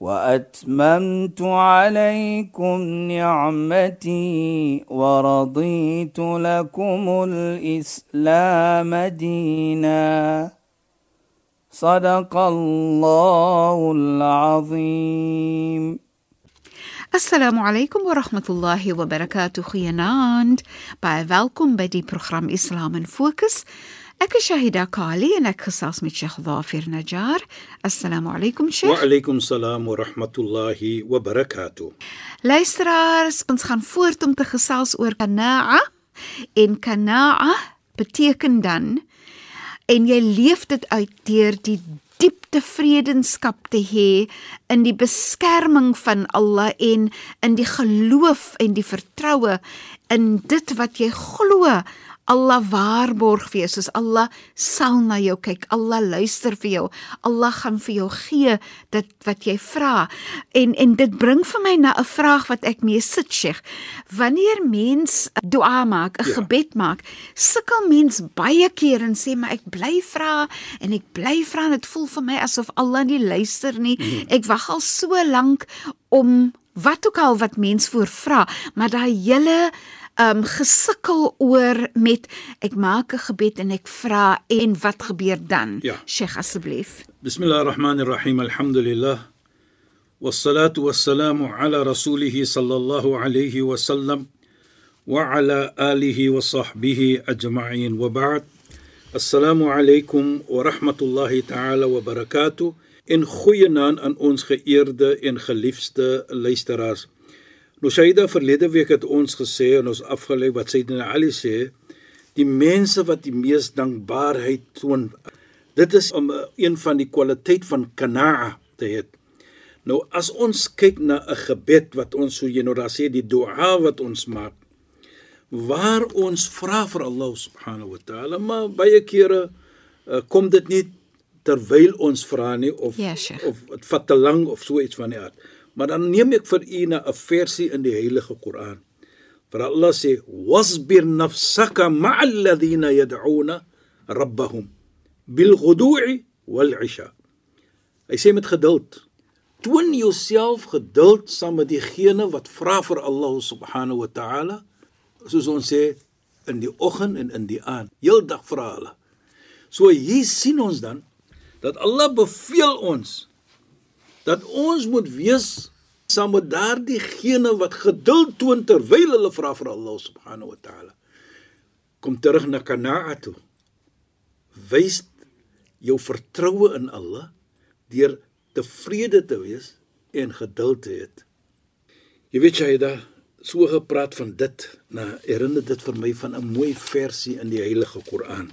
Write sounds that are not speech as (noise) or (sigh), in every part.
وأتممت عليكم نعمتي ورضيت لكم الإسلام دينا. صدق الله العظيم. السلام عليكم ورحمة الله وبركاته. خيانان باي فالكم بدي برنامج إسلام فوكس Ek is Shahida Kali en ek gesels met Sheikh Wafir Najjar. Assalamu alaykum Sheikh. Wa alaykum salaam wa rahmatullahi wa barakatuh. Luisteraars, ons gaan voort om te gesels oor qanaa en qanaa beteken dan en jy leef dit uit deur die diep tevredenskap te hê in die beskerming van Allah en in die geloof en die vertroue in dit wat jy glo Allah waarborg vir jou, soos Allah sal na jou kyk, Allah luister vir jou, Allah gaan vir jou gee dit wat jy vra. En en dit bring vir my na 'n vraag wat ek mee sit, Sheikh. Wanneer mens dua maak, 'n ja. gebed maak, sukkel mens baie keer en sê maar ek bly vra en ek bly vra en dit voel vir my asof Allah nie luister nie. Mhm. Ek wag al so lank om wat ook al wat mens voor vra, maar daai hele um gesukkel oor met ek maak 'n gebed en ek vra en wat gebeur dan? Ja. Sheikh asseblief. Bismillahirrahmanirrahim. Alhamdulillah. والصلاه والسلام على رسوله صلى الله عليه وسلم وعلى اله وصحبه اجمعين وبعد السلام عليكم ورحمه الله تعالى وبركاته in goeie naam aan ons geëerde en geliefde luisteraars. Nou Shaida verlede week het ons gesê en ons afgelê wat Sayyidina Ali sê, die mense wat die mees dankbaarheid toon, dit is om eh, een van die kwaliteit van kanaa te hê. Nou as ons kyk na 'n gebed wat ons so jy nou daar sê die dua wat ons maak waar ons vra vir Allah subhanahu wa ta'ala maar baie kere uh, kom dit nie terwyl ons vra nie of ja, of dit vat te lank of so iets van die aard. Maar dan neem ek vir u 'n versie in die Heilige Koran. Vir Allah sê: "Wasbir nafsaka ma'al ladhina yad'una rabbahum bil ghudu'i wal 'isha." Hy sê met geduld. Toon jouself geduld saam met diegene wat vra vir Allah subhanahu wa ta'ala, soos ons sê in die oggend en in die aand. Heeldag vra hulle. So hier sien ons dan dat Allah beveel ons dat ons moet wees saam met daardie gene wat geduld toon terwyl hulle vra vir Allah subhanahu wa taala. Kom terug na Kanaa toe. Wys jou vertroue in Allah deur tevrede te wees en geduld te hê. Jy weet jy da so gepraat van dit, nou herinner dit vir my van 'n mooi versie in die Heilige Koran.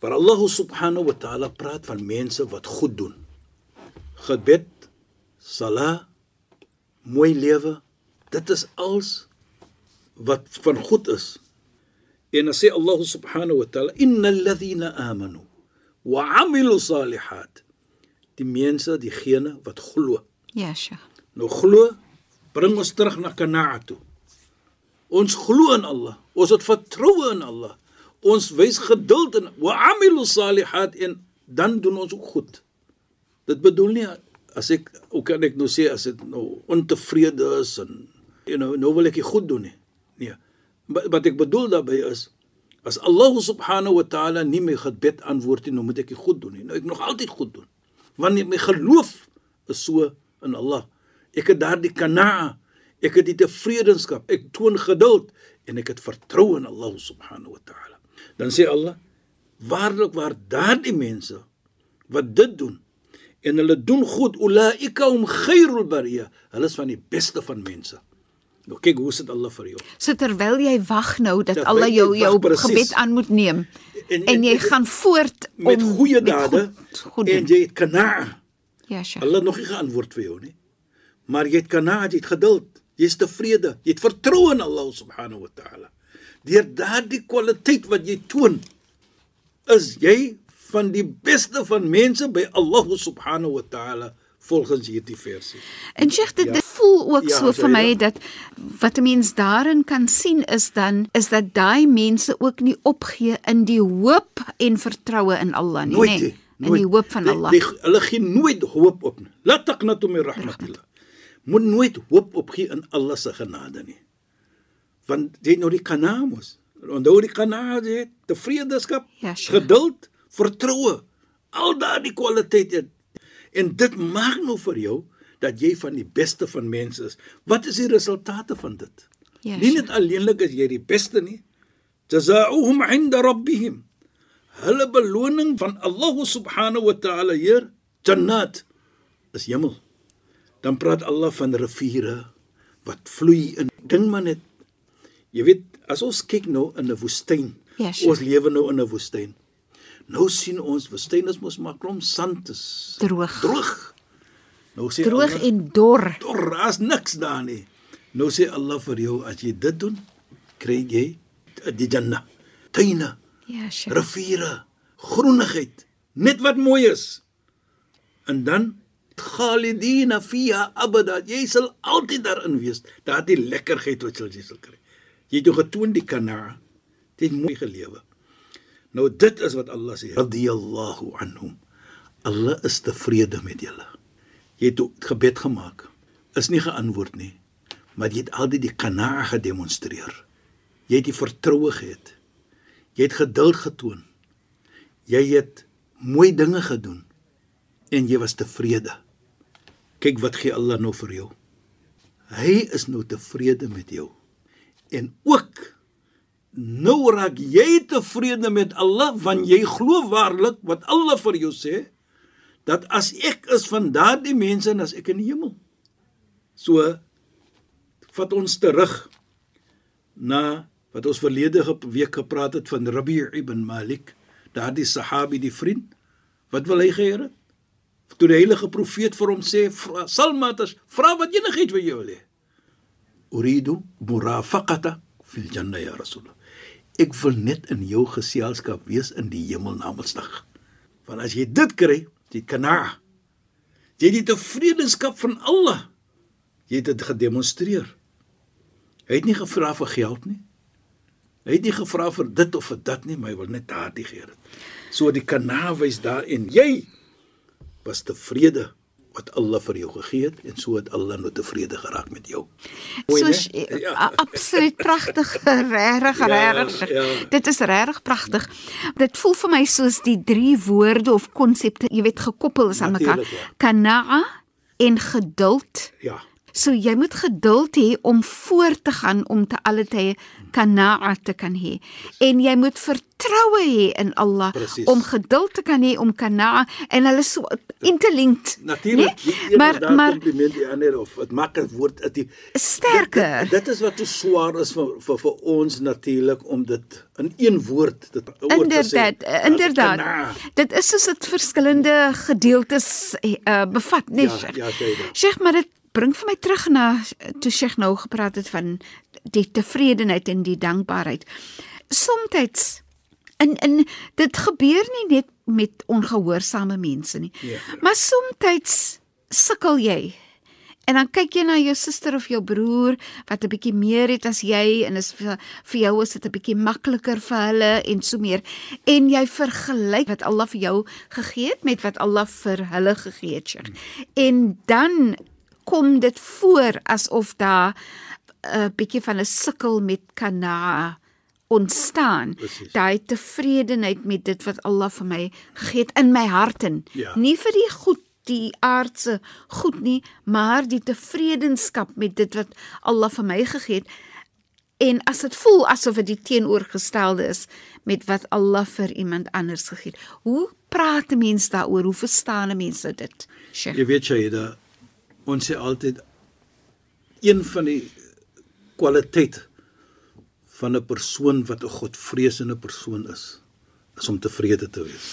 Waar Allah subhanahu wa taala praat van mense wat goed doen gebed, sala, mooi lewe, dit is als wat van goed is. En as sê Allah subhanahu wa ta'ala innal ladhina amanu wa 'amilu salihat die mense diegene wat glo. Ja, sja. Nou glo bring ons terug na Kanaa toe. Ons glo in Allah, ons het vertroue in Allah. Ons wys geduld en wa 'amilu salihat en dan doen ons ook goed. Dit bedoel nie as ek hoe kan ek nou sê as dit nou ontevrede is en you know nou wil ek goed doen nie. Nee. Wat ek bedoel daarmee is as Allah subhanahu wa ta'ala nie my gebed antwoord nie, nou moet ek goed doen nie. Nou ek nog altyd goed doen. Want my geloof is so in Allah. Ek het daardie kana, ek het die tevredenskap, ek toon geduld en ek het vertroue in Allah subhanahu wa ta'ala. Dan sê Allah, waarlik waar daardie mense wat dit doen en hulle doen goed. Ulaika hum khairul bariya. Hulle is van die beste van mense. Nou kyk hoe sit Allah vir jou. So terwyl jy wag nou dat Allah jou jou precies. gebed aan moet neem en, en, en jy en, gaan voort met om goeie dade goed, goed en jy het kana ja sure Allah nog nie geantwoord vir jou nie. Maar jy het kana jy het geduld. Jy's tevrede. Jy het vertroue in Allah subhanahu wa ta'ala. Deur daardie kwaliteit wat jy toon, is jy van die beste van mense by Allah subhanahu wa ta'ala volgens hierdie versie. En Sheikh dit, Ja. dit voel ook Ja, so vir my ja. dat wat 'n mens daarin kan sien is dan is dat daai mense ook nie opgee in die hoop en vertroue in Allah nie, Nooit nê? nie. In die hoop van Die- Allah. Die, hulle gee nooit hoop op nie. La taqnatu min rahmatillah. Moet nooit hoop opgee in Allah se genade nie. Want jy nou die kanamos. Onthou die kanade het tevredeskap, Ja, sure. geduld, vertroue. Al daardie kwaliteite en dit maak nou vir jou dat jy van die beste van mense is. Wat is die resultate van dit? Ja, nie net alleenlik is jy die beste nie. Jazaohum 'inda rabbihim. Hulle beloning van Allah subhanahu wa ta'ala hier, jannat, is hemel. Dan praat Allah van riviere wat vloei in. Ding maar net. Jy weet, as ons kyk nou in 'n woestyn. Ja, sure. Ons lewe nou in 'n woestyn. Nou sien ons woestyn is mos maar klomp sand is. Droog. Droog. Nou sê Droog Allah, en dor. Dor, daar's niks daar nie. Nou sê Allah vir jou as jy dit doen, kry jy die Jannah. Tuine, Ja, Sheikh. riviere, groenigheid, net wat mooi is. En dan khalidina fiha abada. Jy sal altyd daarin wees. Daardie lekkerheid wat jy sal kry. Jy het jou getoon die kana. Dit mooi gelewe. Nou dit is wat Allah sê, radiyallahu anhum. Allah is tevrede met julle. Jy het gebed gemaak. Is nie geantwoord nie. Maar jy het altyd die kana gedemonstreer. Jy het die vertroue gehad. Jy het geduld getoon. Jy het mooi dinge gedoen en jy was tevrede. Kyk wat gee Allah nou vir jou. Hy is nou tevrede met jou. En ook nou raak jy tevrede met Allah want jy glo waarlik wat Allah vir jou sê dat as ek is van daardie mense en as ek in die hemel. So vat ons terug na wat ons verlede week gepraat het van Rabi' ibn Malik, daardie sahabi die vriend. Wat wil hy het? Toe die heilige profeet vir hom sê, "Vra- "Salmatas, vra wat enigheid wat jy wil hê." Uridu murafaqata fil janna ya Rasulullah. Ek wil net in jou geselskap wees in die hemel namensdag. Want as jy dit kry, jy kana. Jy het die tevredenskap van Allah. Jy het dit gedemonstreer. Hy het nie gevra vir geld nie. Hy het nie gevra vir dit of vir dat nie, maar hy wil net daardie gee dit. So die kana wys daarin jy was tevrede wat Allah vir jou gegee het en so het Allah nou tevrede geraak met jou. Mooi, So sh- (laughs) Ja. absoluut pragtig, (laughs) regtig, Ja, regtig. ja. Dit is regtig pragtig. Dit voel vir my soos die drie woorde of konsepte, jy weet, gekoppel is aan mekaar. Ja. Kanaa en geduld. Ja. So jy moet geduld hê om voort te gaan om te alle tye kanaa te kan hê. En jy moet vertroue hê in Allah Presies. om geduld te kan hê om kanaa en hulle so interlinked. Natuurlik. Nee? Maar maar kompliment die ander of dit maak 'n woord dat die sterker. Dit, dit is wat te swaar is vir vir vir ons natuurlik om dit in een woord dit oor te sê. Inderdaad, inderdaad. kana. Dit is soos dit verskillende gedeeltes uh, bevat, nee, Ja, Sheikh. ja. Sheikh, maar dit bring vir my terug na toe Sheikh nou gepraat het van die tevredenheid en die dankbaarheid. Somstyds in in dit gebeur nie net met ongehoorsame mense nie. Ja. Maar somstyds sukkel jy En dan kyk jy na jou suster of jou broer wat 'n bietjie meer het as jy en is vir, vir jou is dit 'n bietjie makliker vir hulle en so meer. En jy vergelyk wat Allah vir jou gegee het met wat Allah vir hulle gegee het. Sheikh. En dan kom dit voor asof daar 'n bietjie van 'n sukkel met kana ontstaan. Daai tevredenheid met dit wat Allah vir my gegee het in my hart in. Ja. Nie vir die goed die aardse goed nie, maar die tevredenskap met dit wat Allah vir my gegee het. En as dit voel asof dit die teenoorgestelde is met wat Allah vir iemand anders gegee het. Hoe praat 'n mens daaroor? Hoe verstaan 'n mens dit? Sheikh. Jy weet Shaida, ons sê altyd een van die kwaliteit van 'n persoon wat 'n Godvreesende persoon is, is om tevrede te wees.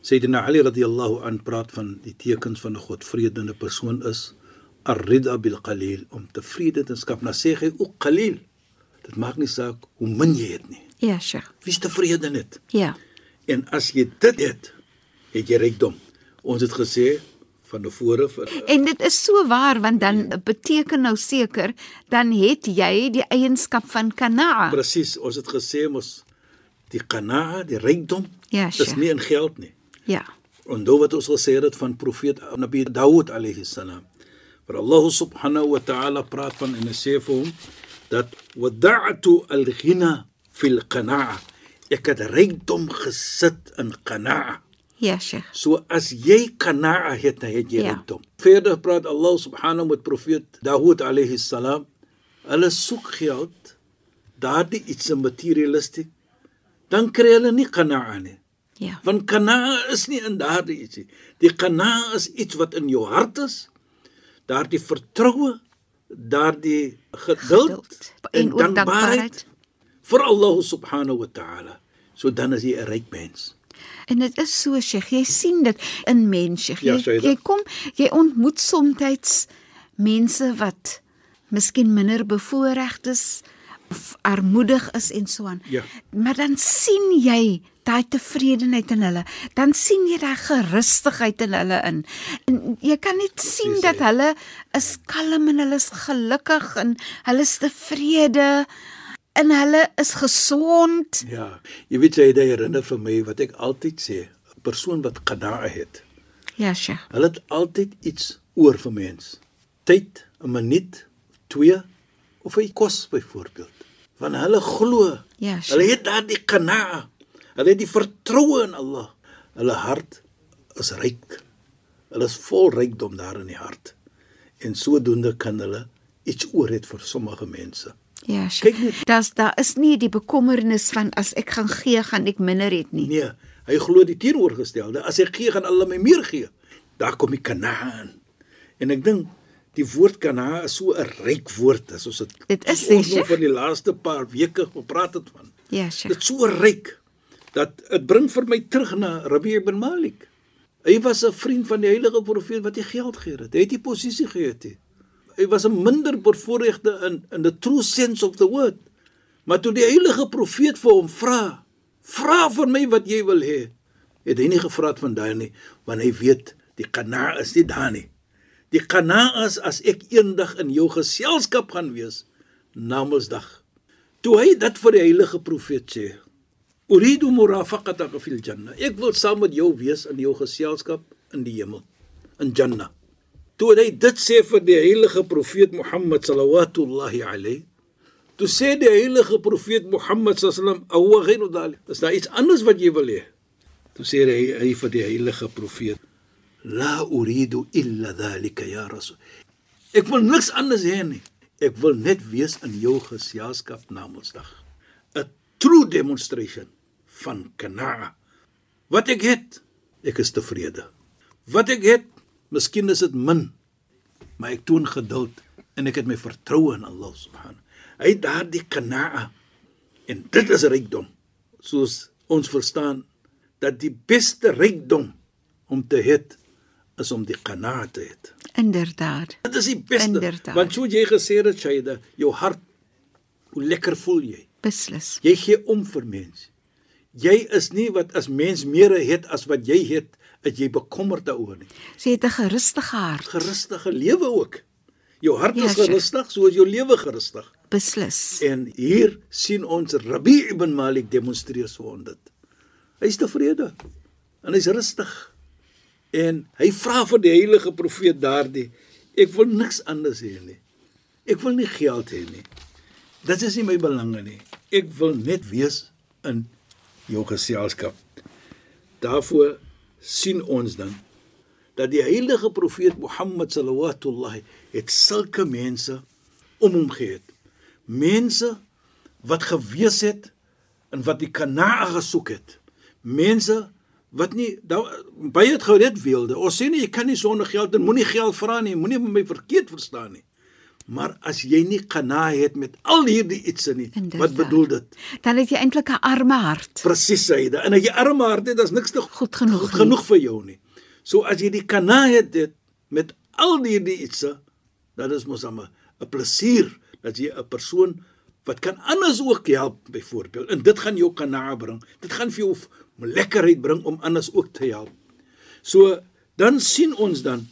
Sayyidina Ali radhiyallahu an praat van die tekens van 'n Godvreesende persoon is ar-rida bil qalil om tevrede te skep. Nou sê hy ook qalil. Dit maak nie saak hoe min jy het nie. Ja, Sheikh. Wie's tevrede net? Ja. En as jy dit het, het jy rykdom. Ons het gesê van tevore vir En dit is so waar want dan beteken nou seker dan het jy die eienskap van kanaa. presies, ons het gesê mos die qanaa, die rykdom, Ja, is Sheikh. nie in geld nie. Ja. Onthou wat ons gesê het van profeet Nabi Dawud alayhi salam. Waar Allah subhanahu wa ta'ala praat van en sê vir hom dat wada'tu al-ghina fil qana'a. Ek het rykdom gesit in qana'a. Ja, Sheikh. So as jy qana'a het, dan het jy Ja. rykdom. Verder praat Allah subhanahu met profeet Dawud alayhi salam. Hulle soek geld, daardie iets materialistiek, dan kry hulle nie qana'a nie. Ja. Want kana is nie in daardie ietsie. Die kana is iets wat in jou hart is. Daardie vertroue, daardie geduld, Geduld en ook dankbaarheid. vir Allah subhanahu wa ta'ala. So dan is jy 'n ryk mens. En dit is so, Sheikh, jy sien dit in mense. Jy, Ja, jy kom, jy ontmoet soms mense wat miskien minder bevoorreg is of armoedig is en so aan. Ja. Maar dan sien jy daai tevredenheid in hulle. Dan sien jy daai gerustigheid in hulle in. En jy kan net sien Dis dat hulle is kalm en hulle is gelukkig en hulle is tevrede en hulle is gesond. Ja, jy weet jy dit herinner vir my wat ek altyd sê, 'n persoon wat qana'a het. Ja, Sheikh. Hulle het altyd iets oor vir mens. Tyd, 'n minuut, twee of 'n kos byvoorbeeld. Want hulle glo. Ja, Sheikh. hulle het daardie qana'a. Hulle het die vertroue in Allah. Hulle hart is ryk. Hulle is vol rykdom daar in die hart. En sodoende kan hulle iets oor het vir sommige mense. Ja, Sheikh. Kyk net. Daar's daar is nie die bekommernis van as ek gaan gee, gaan ek minder het nie. Nee, hy glo die teenoorgestelde. As hy gee, gaan Allah my meer gee. Daar kom die Kanaan. En ek dink die woord Kanaan is so 'n ryk woord as ons dit Dit is, ons nou van die laaste paar weke gepraat het van. Ja, Sheikh. Dit so ryk dat dit bring vir my terug na Rabbi ibn Malik. Hy was 'n vriend van die heilige profeet wat hy geld gegee het. Hy het die posisie gehad. He. Hy was 'n minder bevoorregte in in the true sense of the word. Maar toe die heilige profeet vir hom vra, vra vir my wat jy wil hê, het hy nie gevra van daai nie, want hy weet die qana is nie daar nie. Die qana is as ek eendag in jou geselskap gaan wees na Mondsdag. Toe hy dit vir die heilige profeet sê, Uridu murafaqataka fil janna. Ek wil saam met jou wees in jou geselskap in die hemel, in Jannah. Toe hy dit sê vir die heilige profeet Mohammed sallallahu alayhi, toe sê die heilige profeet Mohammed sallam, "Awa ghayru dhalik." Is daar iets anders wat jy wil hê? Toe sê hy, hy vir die heilige profeet, "La uridu illa dhalika ya rasul." Ek wil niks anders hê nie. Ek wil net wees in jou geselskap na Mondsdag. 'n True demonstration van kana. Wat ek het, ek is tevrede. Wat ek het, miskien is dit min, maar ek toon geduld en ek het my vertroue in Allah subhanahu. Hy het daardie kana en dit is rykdom. Soos ons verstaan dat die beste rykdom om te het is om die kana te hê. Inderdaad. Dit is die beste. Inderdaad. Want so jy gesê het Shaida, jou hart hoe lekker voel jy? Beslis. Jy gee om vir mense. Jy is nie wat as mens meer het as wat jy het, dat jy bekommerd daaroor nie. Sy het 'n gerustige hart. Gerustige lewe ook. Jou hart Ja, is Sheikh. gerustig soos jou lewe gerustig. Beslis. En hier sien ons Rabbi ibn Malik demonstreer so on dit. Hy's tevrede en hy's rustig. En hy vra vir die heilige profeet daardie ek wil niks anders hê nie. Ek wil nie geld hê nie. Dit is nie my belange nie. Ek wil net wees in jou geselskap. Daarvoor sien ons dan dat die heilige profeet Mohammed sallallahu het sulke mense om hom gehad. Mense wat gewees het en wat die kanaa gesoek het. Mense wat nie daar baie het gered wilde. Ons sê nie jy kan nie sonder geld en moenie geld vra nie, moenie my verkeerd verstaan nie. Maar as jy nie kanaa het met al hierdie ietsie nie, Inderdaad. wat bedoel dit? Dan het jy eintlik 'n arme hart. Presies dit. En as jy arm hart het, is niks te Goed genoeg goed genoeg vir jou nie. So as jy die kanaa het dit met al hierdie ietsie, Dat is mos 'n plesier dat jy 'n persoon wat kan anders ook help byvoorbeeld. En dit gaan jou kana bring. Dit gaan vir jou lekkerheid bring om anders ook te help. So dan sien ons dan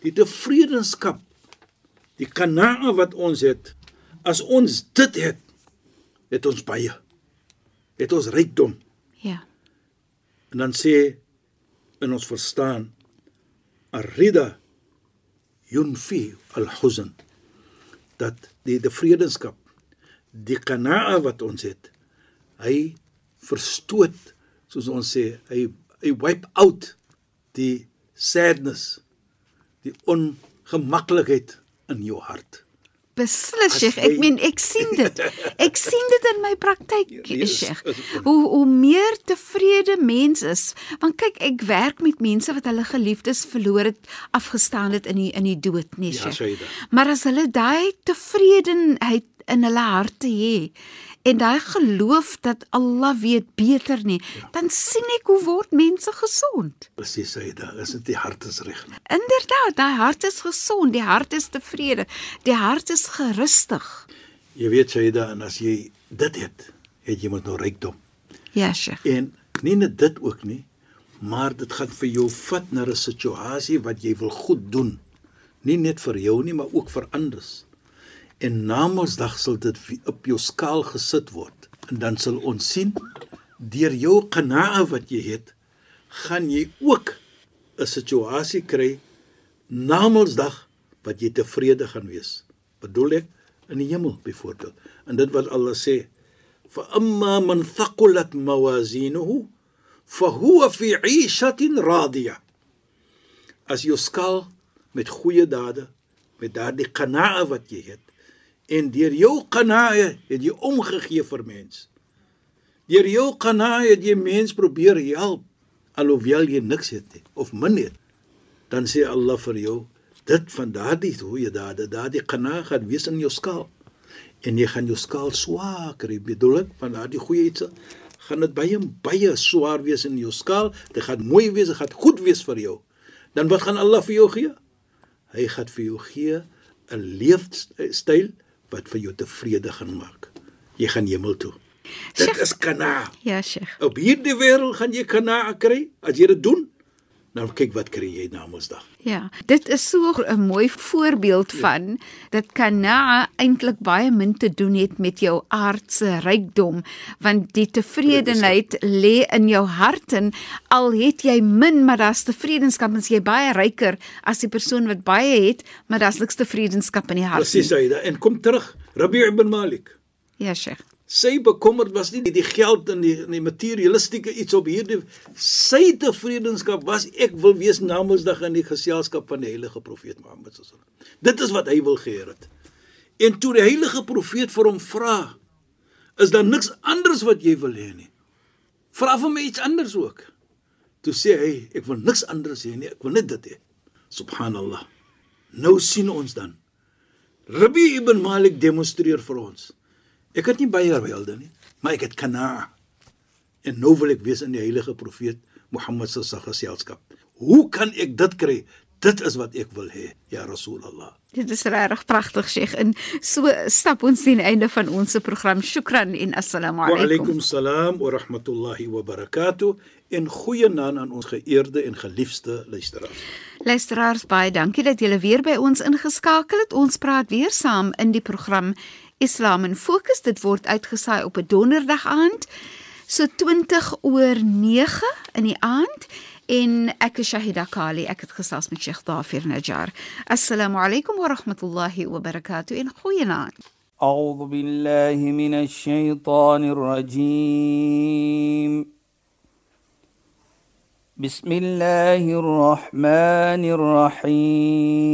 die tevredenskap, die kana wat ons het. As ons dit het, het ons baie. Het ons rykdom. Ja. En dan sê in ons verstaan arida yunfi al-huzn dat die tevredenskap die qanaa wat ons het hy verstoot soos ons sê hy hy wipe out die sadness die ongemaklikheid in jou hart Beslis, Sheikh. jy- Ek meen ek sien dit. (laughs) Ek sien dit in my praktyk, Yes, Sheikh. is het- Hoe hoe meer tevrede mens is, want kyk, ek werk met mense wat hulle geliefdes verloor het, afgestaan het in die in die dood, nee, Ja, Sheikh. Shaida. Maar as hulle daai tevredenheid in hulle harte het en daai geloof dat Allah weet beter nie, ja. dan sien ek hoe word mense gesond. presies daar is dit die hart is reg nie Inderdaad, daai hart is gesond, die hart is tevrede, die hart is gerustig. jy weet Shaida en as jy dit het het jy moet nou rykdom Ja, Sheikh. En nie net dit ook nie, maar dit gaan vir jou vat na 'n situasie wat jy wil goed doen. Nie net vir jou nie, maar ook vir anders en na Mondsdag sal dit op jou skaal gesit word. En dan sal ons sien deur jou genade wat jy het gaan jy ook 'n situasie kry na Mondsdag wat jy tevrede gaan wees. Bedoel ek in die hemel byvoorbeeld en dit wat Allah sê fa amma man thaqulat mawazinuhu fahuwa fi 'ishatin radiyah as jou skaal met goeie dade met daardie qanaa wat jy het en deur jou qanaa het jy omgegee vir mens. Deur jou qanaa het jy mens probeer help alhoewel jy niks het of min het. Dan sê Allah vir jou dit van daardie goeie dade daardie qanaa gaan wees in jou skaal. En jy gaan jou skaal swaar kry bedoel ek van daardie goeie iets gaan dit baie baie swaar wees in jou skaal dit gaan mooi wees dit gaan goed wees vir jou. Dan wat gaan Allah vir jou gee? Hy gaan vir jou gee 'n leefstyl wat vir jou tevrede gaan maak. Jy gaan hemel toe. Dit is kana Ja, Sheikh. op hierdie wêreld gaan jy kana kry. As jy dit doen dan kyk wat kry jy na Mondsdag Ja, dit is so 'n mooi voorbeeld van dat kana eintlik baie min te doen het met jou aardse rykdom, want die tevredenheid lê in jou hart en al het jy min, maar daar's tevredenskap en jy baie ryker as die persoon wat baie het, maar daar's niks tevredenskap in die hart. presies nie. hy en kom terug Rabi' ibn Malik Ja, Sheikh. Sy bekommerd was nie die, geld en die, die materialistiese iets op hierdie sy tevredenskap was ek wil wees namensdag in die geselskap van die heilige profeet Mohammed sallallahu alaihi wasallam. Dit is wat hy wil geheer het. En toe die heilige profeet vir hom vra, is daar niks anders wat jy wil hê nie? Vra vir my iets anders ook. Toe sê hy, ek wil niks anders hê nie, ek wil net dit hê. Subhanallah. Nou sien ons dan. Rabbi ibn Malik demonstreer vir ons. Ek het nie baie welde nie, maar ek het kana. En nou wil ek wees in die heilige profeet Mohammed se geselskap. Hoe kan ek dit kry? Dit is wat ek wil hê, ja Rasulullah. Dit is regtig pragtig, Sheikh. En so stap ons teen einde van ons program. Shukran en assalamu Wa alaykum. alaykum salaam wa rahmatullahi wa barakatuh. En goeie naam aan ons geëerde en geliefde luisteraars. Luisteraars, baie dankie dat julle weer by ons ingeskakel het. Ons praat weer saam in die program Islam in Fokus. Dit word uitgesaai op 'n donderdag aand, so 20 oor 9 in die aand. En ek is Shahida Kali. Ek het gesels met Sheikh Dafir Najjar. Assalamu alaykum wa rahmatullahi wa barakatuh. En goeienaand. أعوذ بالله من الشيطان الرجيم بسم الله الرحمن الرحيم